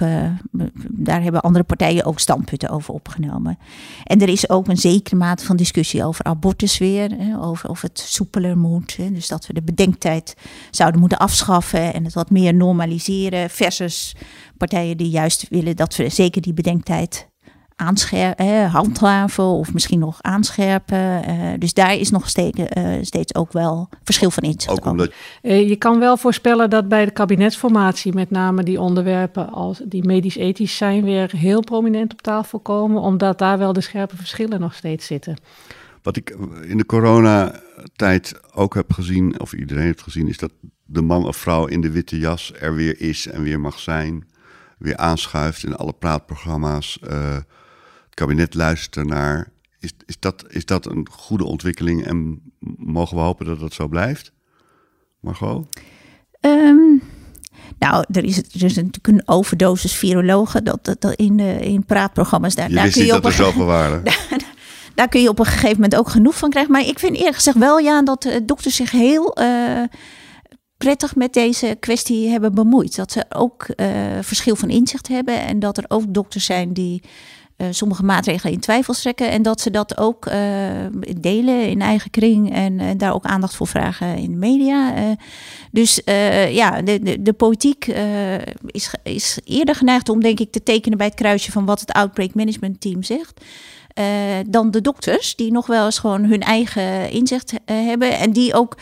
daar hebben andere partijen ook standpunten over opgenomen. En er is ook een zekere mate van discussie over abortus weer, hè, over of het soepeler moet. Dus dat we de bedenktijd zouden moeten afschaffen en het wat meer normaliseren, versus partijen die juist willen dat we zeker die bedenktijd aanscherpen, handhaven of misschien nog aanscherpen. Uh, dus daar is nog steeds, uh, steeds ook wel verschil van inzicht. Ook omdat... Uh, je kan wel voorspellen dat bij de kabinetsformatie met name die onderwerpen als die medisch-ethisch zijn weer heel prominent op tafel komen, omdat daar wel de scherpe verschillen nog steeds zitten. Wat ik in de coronatijd ook heb gezien, of iedereen heeft gezien, is dat de man of vrouw in de witte jas er weer is en weer mag zijn. Weer aanschuift in alle praatprogramma's kabinet luistert naar. Is, is, dat, is dat een goede ontwikkeling en mogen we hopen dat dat zo blijft? Margot? Um, nou, er is, er is natuurlijk een overdosis virologen dat, dat, in, de, in praatprogramma's. Daar, je daar kun je op er zoveel waren. Daar, kun je op een gegeven moment ook genoeg van krijgen. Maar ik vind eerlijk gezegd wel ja dat de dokters zich heel uh, prettig met deze kwestie hebben bemoeid. Dat ze ook uh, verschil van inzicht hebben en dat er ook dokters zijn die uh, sommige maatregelen in twijfel trekken. En dat ze dat ook uh, delen in eigen kring en, en, daar ook aandacht voor vragen in de media. Dus ja, de, de, de politiek is, is eerder geneigd om, denk ik, te tekenen bij het kruisje van wat het Outbreak Management Team zegt. Dan de dokters, die nog wel eens gewoon hun eigen inzicht hebben en die ook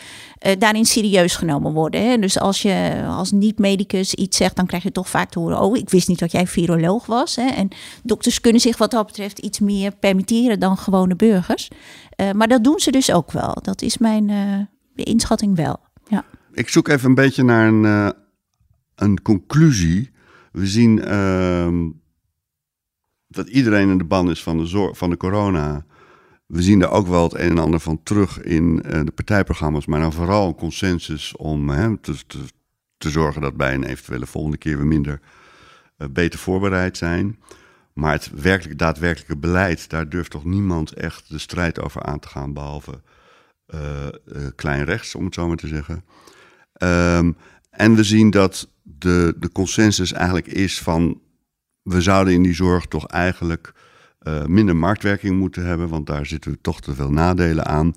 daarin serieus genomen worden. Hè? Dus als je als niet-medicus iets zegt, dan krijg je toch vaak te horen: Oh, ik wist niet dat jij viroloog was. Hè? En dokters kunnen zich wat dat betreft iets meer permitteren dan gewone burgers. maar dat doen ze dus ook wel. Dat is mijn inschatting wel. Ja. Ik zoek even een beetje naar een, een conclusie. We zien ehm, dat iedereen in de ban is van de, zorg, van de corona. We zien daar ook wel het een en ander van terug in uh, de partijprogramma's, maar dan vooral een consensus om hè, te, te, zorgen dat bij een eventuele volgende keer we minder uh, beter voorbereid zijn. Maar het werkelijk, daadwerkelijke beleid, daar durft toch niemand echt de strijd over aan te gaan, behalve uh, klein rechts, om het zo maar te zeggen. Um, en we zien dat de, de consensus eigenlijk is van we zouden in die zorg toch eigenlijk uh, minder marktwerking moeten hebben, want daar zitten we toch te veel nadelen aan.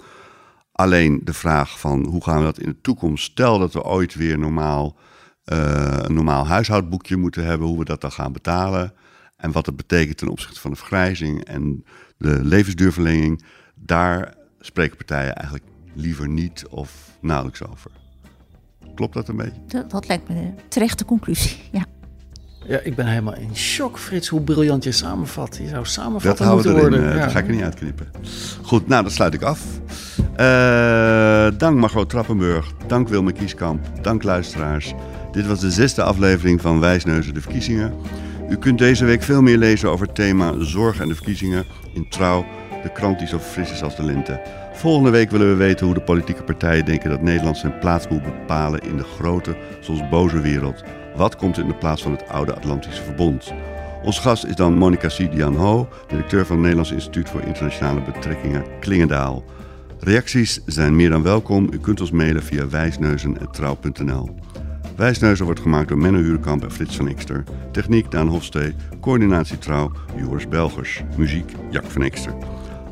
Alleen de vraag van hoe gaan we dat in de toekomst, stel dat we ooit weer normaal, uh, een normaal huishoudboekje moeten hebben, hoe we dat dan gaan betalen en wat dat betekent ten opzichte van de vergrijzing en de levensduurverlenging, daar spreken partijen eigenlijk liever niet of nauwelijks over. Klopt dat een beetje? Dat, dat lijkt me de terechte conclusie, ja. Ja, ik ben helemaal in shock, Frits, hoe briljant je samenvat. Je zou samenvatten moeten worden. Uh, ja. Dat ga ik er niet uitknippen. Goed, nou, dat sluit ik af. Uh, dank Margot Trappenburg. Dank Wilme Kieskamp. Dank luisteraars. Dit was de zesde aflevering van Wijsneuzen de Verkiezingen. U kunt deze week veel meer lezen over het thema zorg en de verkiezingen in Trouw, de krant die zo fris is als de lente. Volgende week willen we weten hoe de politieke partijen denken dat Nederland zijn plaats moet bepalen in de grote, soms boze wereld. Wat komt in de plaats van het oude Atlantische Verbond? Ons gast is dan Monica Sidian Ho, directeur van het Nederlands Instituut voor Internationale Betrekkingen Klingendaal. Reacties zijn meer dan welkom. U kunt ons mailen via wijsneuzen.trouw.nl. Wijsneuzen wordt gemaakt door Menno Huurkamp en Frits van Ekster. Techniek Daan Hofstee. Coördinatie Trouw Joris Belgers. Muziek Jack van Ekster.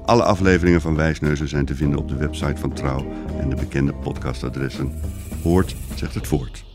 Alle afleveringen van Wijsneuzen zijn te vinden op de website van Trouw en de bekende podcastadressen. Hoort zegt het voort.